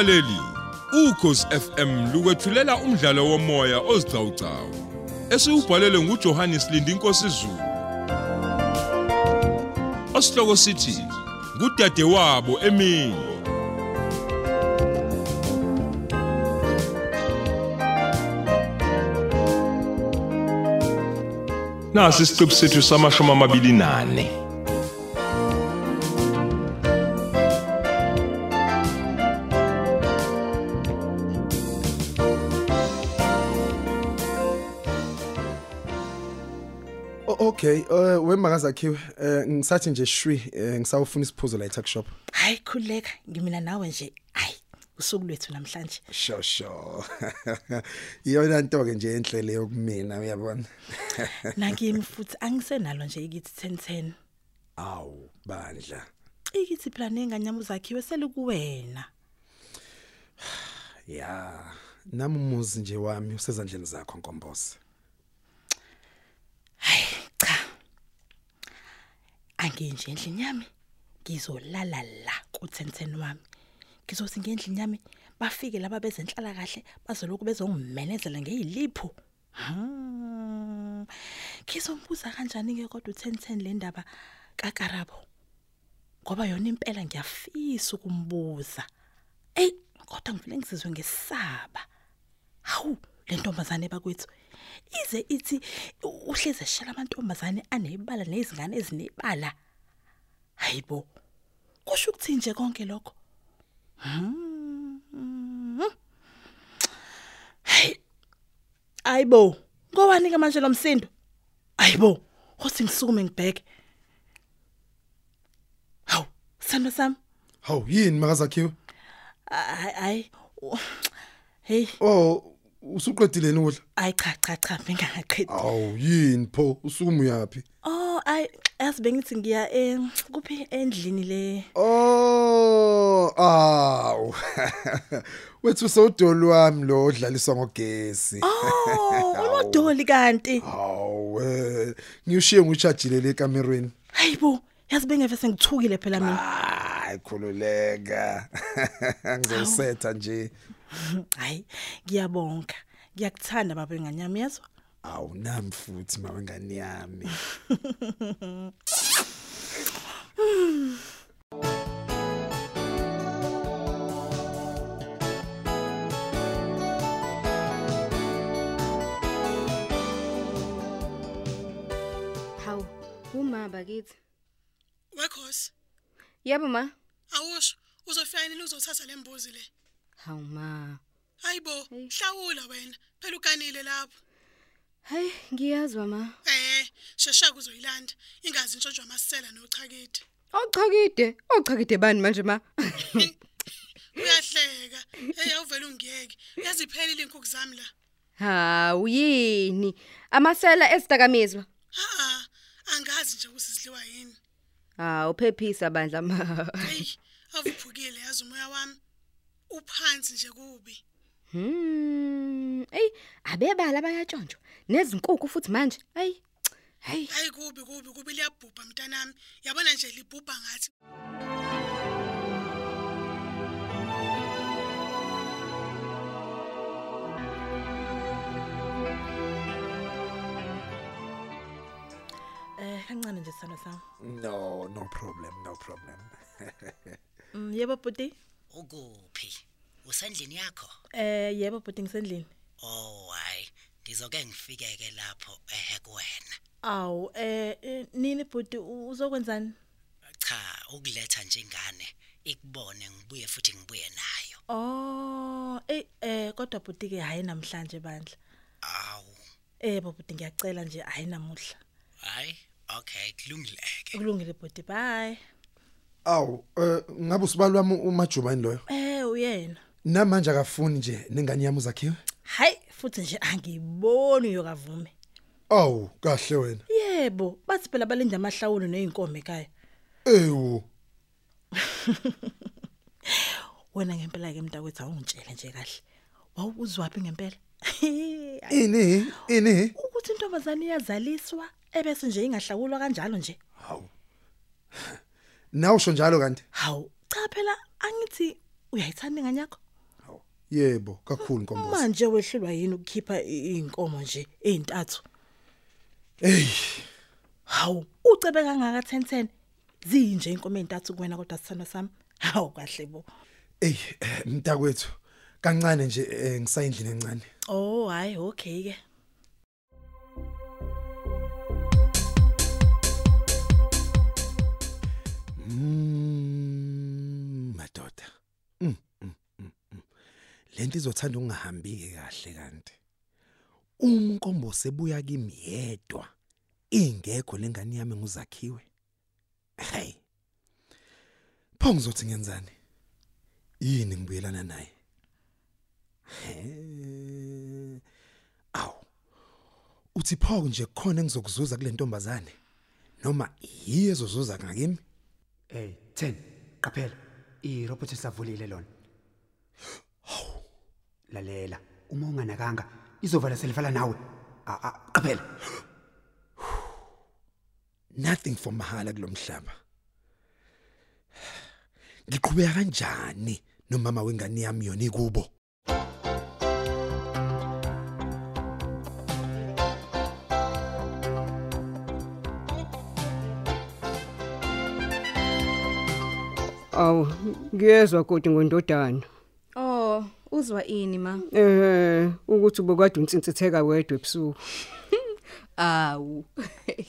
Mlaleli, ukhosi FM lukwethulela umdlalo womoya ozicawucawu. Esiubhalelwe nguJohannes Lindi Nkosi Zulu. Osihloko sithi kudade wabo emini. Nasi isiqebu sethu samashumi amabili nane. Okay, uh wemakazi eh ngisathi nje shwi eh, ngisawufuna isiphuzo la eTuck shop. hayi khuleka ngimina nawe nje hayi usuku lwethu namhlanje Sho sho. Iyona nto ke nje enhlele yokumina uyabona. nakimi futhi angisenalo nje ikithi 1010 Awu bandla. ikithi phela nenganyama zakhiwe selikuwena Ya, nami umuzi nje wami usezandleni zakho Nkombose. hayi cha anginje endlini yami ngizolala la ku 1010 wami ngizothi ngendlini yami bafike laba bezenhlala kahle bazoloku bezongimenezela ngeyilipho Hmm. Ngizombuza kanjani ke kodwa u1010 le ndaba kaKarabo? Ngoba yona impela ngiyafisa ukumbuza. Ey, kodwa ngivile ngizizwe ngesaba. Hawu, le ntombazane bakwethu. Ize ithi uhleze shala amantombazane anezibala nezingane ezinebala. Hayibo. Kusho ukuthi nje konke lokho. Hmm. Ayibo, ngowani ke manje lomsindo? Ayibo, hothi ngisukume ngibheke. Haw, sando sam. Hawu yini makazi Ay ay. Hey, Oh, usuqedile ukudla? ay cha cha cha bengaqedi. Awu yini pho usukuma uyapi? Oh, ay yazi bengithi ngiya eh kuphi endlini le. Oh, awu. Wethu sodolo wami lo odlaliswa ngogesi. Oh, ulodoli kanti. Hawu, eh, ngiyushiye nguchajile le kamerweni. Hayibo, yazi bengeve sengithukile phela mina. Hayi khululeka. Ngizosetha nje. Hayi, ngiyabonga. Ngiyakuthanda baba enganyami yezwa. Awu nami futhi mawengane yami. Hawu, uma bakithi. Wekhosi, Yebo ma. awusho uzofika yini uzothatha lembuzi le? Hawu ma. Hayibo, hlawula wena. Phela ukanile lapho. Hey, ngiyazwa ma. Eh, shesha kuzoyilanda. Ingazi intshonjwa amasela nochakide. Ochakide, ochakide bani manje ma? Uyahleka. Hey, awuvela ungiyeke. Yaziphelile inkukhu zami la. Hawu yini? Amasela esidakamizwa. Ha, angazi nje ukuthi sidliwa yini. Hawu phephisa bandla ma. Hey, avuphukile yazi umoya wami. Uphansi nje kubi. Hmm. Ey, abebala bayatshontsho. Nezinkukhu futhi manje. Hey. Hey. Hayi kubi kubi kubi liyabhubha mntanami. Yabona nje libhubha ngathi. Eh kancane nje sando sam. No, no problem, no problem. Mm yebo buti. Ukuphi? Usendlini yakho? Eh yebo buti ngisendlini. Oh hayi, ngizoke ngifikeke lapho ehe kuwena. Aw eh eh, nini buti uzokwenzani? Cha, ukuletha njengane ikubone ngibuye futhi ngibuye nayo. Oh, eh eh kodwa buti ke hayi namhlanje bandla. Awu, Eh buti ngiyacela nje hayi namuhla. hayi, okay, kulungileke. Kulungile buti bye. Awu, eh ngabe usibali wami umajubani loyo. Eh uyena. Namanje akafuni nje nengane yami uzakhiwe. Hayi futhi nje angiboni uyokavume. Awu, kahle wena. Yebo, bathi phela balinda amahlawulo nezinkomo ekhaya. Ewu, Wena ngempela ke mntakwethu awungitshele nje kahle. Wawuzwaphi ngempela? ini, ini. Ukuthi intombazane iyazaliswa ebese nje ingahlawulwa kanjalo nje. Hawu. Nawu usho njalo kanti. Hawu, cha phela angithi uyayithanda ingane yakho? Yebo, kakhulu Nkombosi. Manje wehlulwa yini ukukhipha inkomo nje ezintathu? Hey, Hawu, ucebe kangaka 1010. Zinje inkomo ezintathu kuwena kodwa sithando sami. Hawu kahle bo. hey, eh, mntakwethu. Kancane nje eh, ngisayindlini encane. Oh hayi okay ke. Lento izothanda ungahambi ke kahle kanti. Umnkombo sebuya kimi yedwa. Ingekho lengane yami nguzakhiwe. Hey. Pho ngizothi ngenzani? Yini ngibuyelana naye? Aw. Uthi pho nje khona engizokuzuza kule ntombazane noma yiyo ezozuza ngakimi? Hey 10 qaphela irobot esavulile lona lalela uma unganakanga izovala selivala nawe. Ah, ah, qaphela. Nothing for mahala kulomhlaba ngiqhubeka kanjani nomama wengane yami yona ikubo? Awu, ngiyezwa kodwa ngondodana. Oh, uzwa ini ma? Eh, ukuthi ubukade unsinsitheka wedwa ebusuku. Awu.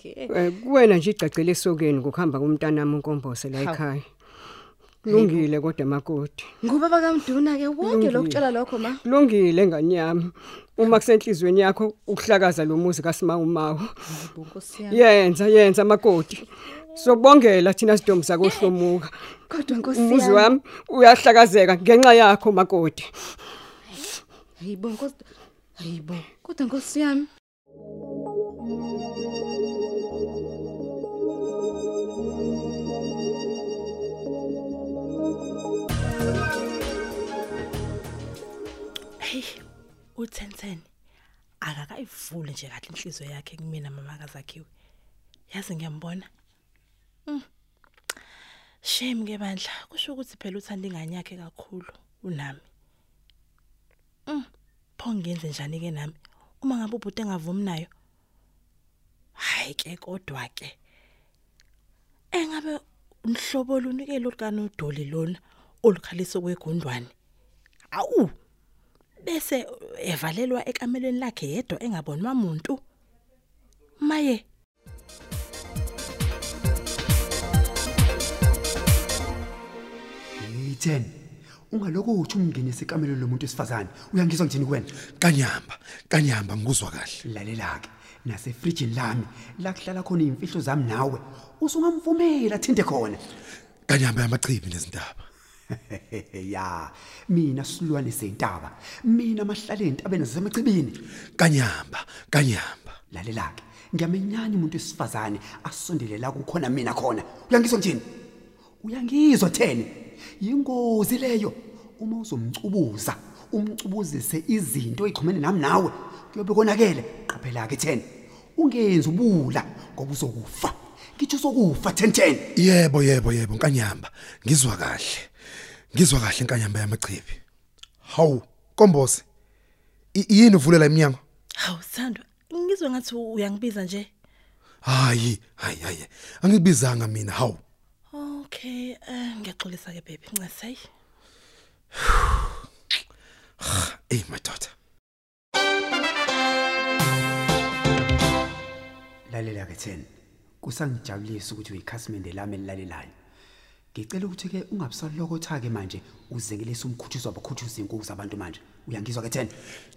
Eh, kuwena nje igcagcele esokeni ngokuhamba komntanami unkombose la Hawu. ekhaya. Lungile kodwa makoti. Ngubaba kaMduna ke wonke lokutshela lokho ma. Lungile ngani yami. Uma kusenhlizweni yakho ukuhlakaza lo muzi kaSimawumawu. Nkosi yami. Yenza yenza makoti. Sobongela thina sidombi sakohlomuka. Kodwa Nkosi Umuzi yami. wami uyahlakazeka ngenxa yakho makoti. Hayibo Nkosi. Hayibo. Kodwa Nkosi yami. Hey, u1010 akakayivule nje kahle inhliziyo yakhe kumina mama kazakhiwe. Yazi ngiyambona. Mm. Shame ke bandla, kusho ukuthi phela uthanda ingane yakhe kakhulu unami. Mm. Pho ngenze njani ke nami? Uma ngabe ubhuti engavumi nayo. Hayi ke kodwa ke. Engabe unhlobo lunike lokana udoli lona olukhalisa kwegundwane. Awu. bese evalelwa ekamelweni lakhe yedwa engabonwa umuntu maye 10 ungaloko uthi umngenise ikamelo lomuntu esifazane. Uyangizwa ngithini kuwena? Kanyamba kanyamba ngikuzwa kahle. Lalela ke nasefrijini lami la kuhlala khona imfihlo zami nawe. Usungamvumela thinte khona. Kanyamba yamachibi nezindaba ya mina silwane sentaba mina mahlale entabeni zasemachibini kanyamba kanyamba. Lalela ke ngiyamenyanya umuntu esifazane asondele la kukhona mina khona. Uyangizwa ngithini? Uyangizwa theni? Yingozi leyo. Uma uzomcubuza umcubuzise izinto eziqhumene nami nawe kuyobe konakele. Qaphela ke theni ungenzi ubula ngoba uzokufa. Ngitsho sokufa 1010 yebo yebo yebo kanyamba ngizwa kahle. Ngizwa kahle nkanyamba yamachibi. Hawu kombose i- yini uvulela iminyango? Hawu Sandwa ngizwe ngathi uyangibiza nje. Hayi hayi hayi. Angibizanga mina. Hawu okay eh ngiyaxolisa ke baby. Ncasey hey. Madoda lalela ke 10 kusangijabulisa ukuthi uyikhasimende lami elilalelayo. Ngicela ukuthi ke ungabisalokotha ke manje uzengelisa umkhuthuzo wabakhuthuza inkukhu zabantu manje. Uyangizwa ke 10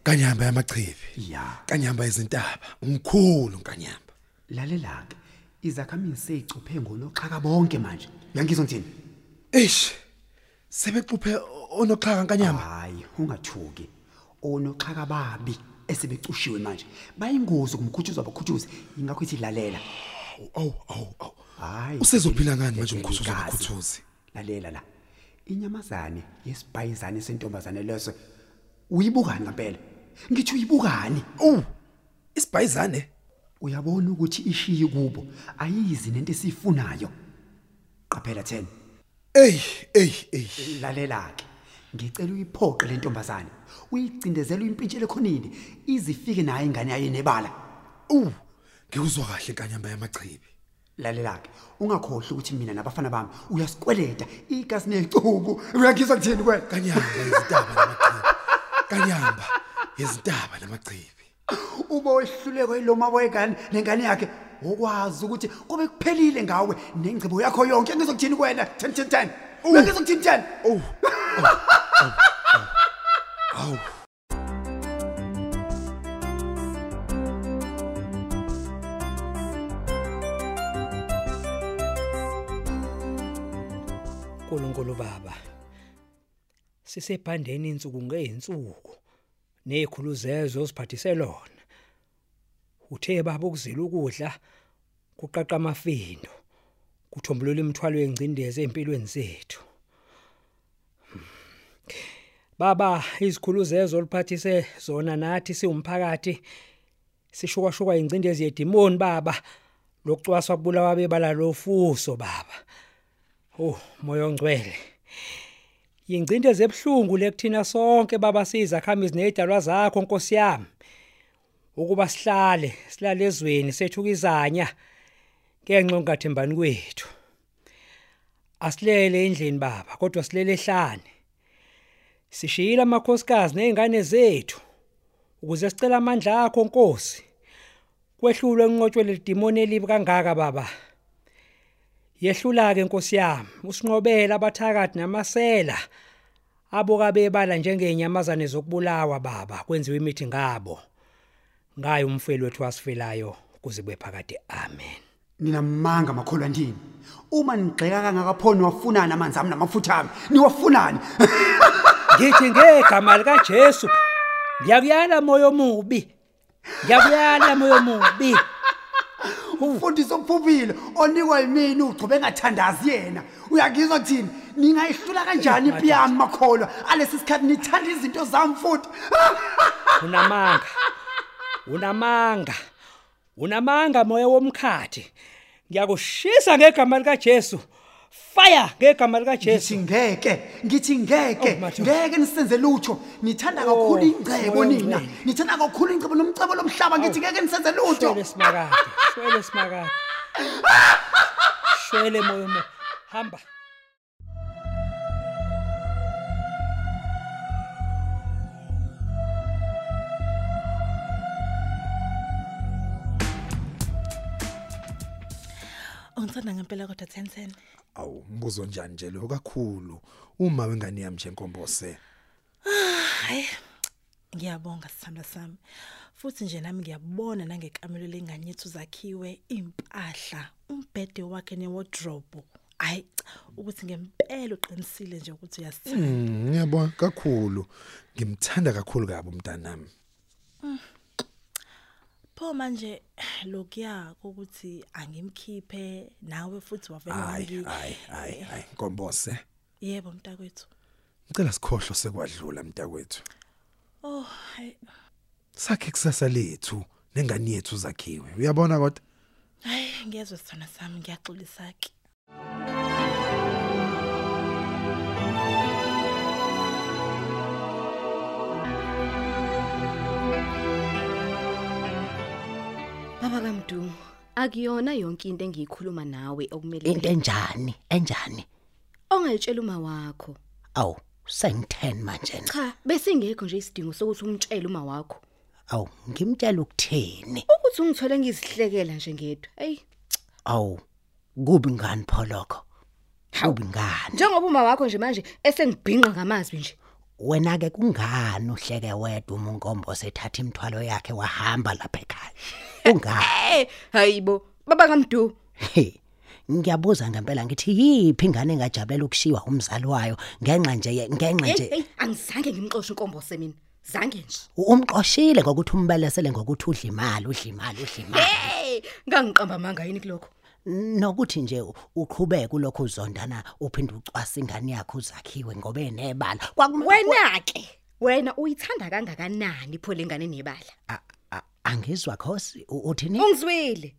kanyamba yamachibi. Ya. Kanyamba izintaba umkhulu nkanyamba lalela ke izakhamizi seyicuphe ngonoxhaka bonke manje. Uyangizwa ngithini eish sebexuphe onoxhaka nkanyamba hayi ungathuki. Onoxhaka babi esebecushiwe manje. Bayingozi kumkhuthuzo wabakhuthuzi. Ingakho ithi lalela. Awu awu awu. Hayi usezophila ngani manje umkhuthuzo Igazi. wabakhuthuzi? Lalela la. Inyamazane yesibhayizane sentombazane leso uyibukani ngempela ngithi uyibukani? Oh isibhayizane? Uyabona ukuthi ishiye kubo ayizi nento esifunayo qaphela 10 ey ey ey. Lalela ke ngicela uyiphoqe le ntombazane. Uyicindezele uyimpintshele khonini izifike naye ingane yayo nebala Uh, ngikuzwa kahle kanyamba yamachibi. lalela-ke ungakhohlwa ukuthi mina nabafana bami uyasikweleta igazi necubu uyangizwa kuthini kwena Kanyamba izintaba namachibi. Kanyamba izintaba namachibi. Uma wehluleko yiloma wegane nengane yakhe ukwazi ukuthi kube kuphelile ngawe nengcibo yakho yonke. Ngizokuthini kwena? 10 10 10 uyangizokuthini 10 Oh. Awu. uNkulunkulu Baba sisebhandeni insuku ngeinsuku nezikhuluzezo osiphathise lona. Uthe baba ukuzila ukudla kuqaqa amafindo kuthombulula imithwalo yengcindezi empilweni zethu. Baba izikhuluzezo oliphathise zona nathi siwumphakathi sishukashuka ingcindezi yedimoni baba. Lokucwaswa kubulawa bebala lofuso baba. Oh moya ongcwele. Yingcindezi ebhlungu lekuthina sonke baba. Sizakhamizi nezidalwa zakho Nkosi yami. Ukuba sihlale silale ezweni sethukizanya ngenxa ngathembani kwethu. Asilele endlini baba kodwa silele ehlane. Sishiyile amakhosikazi nezingane zethu ukuze sicela amandla akho Nkosi. Kwehlulwe enqotshwe ledimoni elibi kangaka baba. Yehlula ke Nkosi yami usinqobela abathakathi namasela aboka bebala njengenyamazane zokubulawa baba kwenziwe imithi ngabo. Ngayo umfeli wethu wasifelayo kuze kwephakade amen. Ninamanga makholwa ndini. Uma nigxeka kangakaphoni wafunani amanzi ami namafutha ami? Niwafunani? Ngithi ngegama lika Jesu ngiyakuyala moyo omubi ngiyakuyala moyo omubi. Umfundisi ophuphile onikwa yimini ugcobe engathandazi yena. Uyangizwa kuthini? Ningayihlula kanjani impi yami makholwa? Alesi sikhathi nithanda izinto zami futhi unamanga. Unamanga. Unamanga moya womkhathi. Ngiyakushisa ngegama lika Jesu fire ngegama lika Jesu ngeke ngithi ngeke. Oh, ngeke nisenze lutho. Nithanda Oh, kakhulu ingcebo moya nina. Nithanda kakhulu ingcebo nomcebo lomhlaba. Ngithi ngeke nisenze lutho. Shwele simakade shwele simakade. Shwele moya mo. Hamba. Ungithanda ngempela kodwa 1010. Awu, mbuzo njani nje lo kakhulu uma wengane yami nje Nkombose. Hayi. Ngiyabonga sithanda sami. Futhi nje nami ngiyabona nangekamelo lengane yethu zakhiwe impahla, umbhede wakhe newardrobe. Hayi cha, ukuthi ngempela uqinisile nje ukuthi uyasithanda. Mm, ngiyabona kakhulu. Ngimthanda kakhulu kabi umntanami. Pho manje lokuya ukuthi angimkhiphe nawe futhi wavela wangi. hayi, hayi, hayi, Nkombose. Yebo mntakwethu. Ngicela sikhohlwe sekwadlula mntakwethu. Oh, hayi. Sakhe kusasa lethu nengane yethu zakhiwe. Uyabona kodwa? Hayi, ngiyezwe sithana sami ngiyaxolisa ke. Baba kaMdu, akuyona yonke into engiyikhuluma nawe okumele into enjani enjani ongayitshela uma wakho. awu sengithen manje. Cha, bese ngekho nje isidingo sokuthi umtshele uma wakho. awu ngimtshela ukuthini Ukuthi ungithole ngizihlekela nje ngedwa. Ey, awu kubi ngani pholokho kubi ngani njengoba uma wakho nje manje esengibhinqa ngamazwi nje. Wena ke kungani uhleke wedwa uma unkombo sethatha imithwalo yakhe wahamba lapha ekhaya ungani Eh, hayibo, baba kaMdu. He, ngiyabuza ngempela ngithi yipi ingane engajabulela ukushiwa umzali wayo ngenxa nje ye- ngenxa Hey, nje hey, angizange ngimxoshe inkombo semina. Zange nje. umqoshile ngokuthi umbelesele ngokuthi udla imali udla imali udla imali Hey, ngangiqamba manga yini kuloko? Nokuthi nje uqhubeke ulokhu uzondana uphinde ucwasa ingane yakho uzakhiwe ngoba enebala Kwakum- Wena ke, wena uyithanda kangakanani pho lengane nebala? A- a- angizwa khosi u- uthini Ungizwile.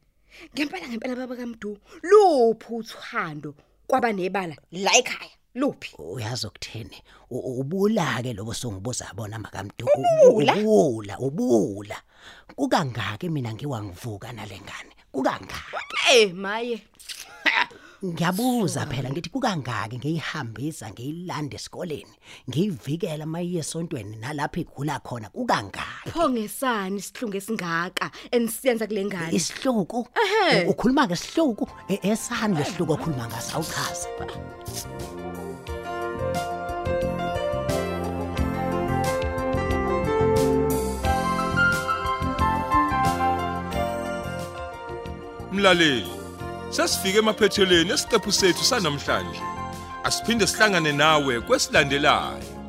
Ngempela ngempela baba kaMdu, luphi uthando kwaba nebala la ekhaya? luphi uyazi ukuthini U- u- ubula ke lobo songibuza bona makamntu Ubula? ubula ubula kukangaki mina ngiwangivuka nalengane kukangaki eh maye. Ngiyabuza phela ngithi kukangaki ngiyihambisa ngiyilanda esikoleni ngiyivikela mayiye esontweni nalapho igula khona kukangaki pho ngesani isihlungu esingaka enisiyenza kule ngane? Isihluku ukhuluma ngesihluku E- esani lesihluku okhuluma ngaso awuchaze. Mlaleli, sesifike emaphethelweni esiqephu sethu sanamhlanje. Asiphinde sihlangane nawe kwesilandelayo.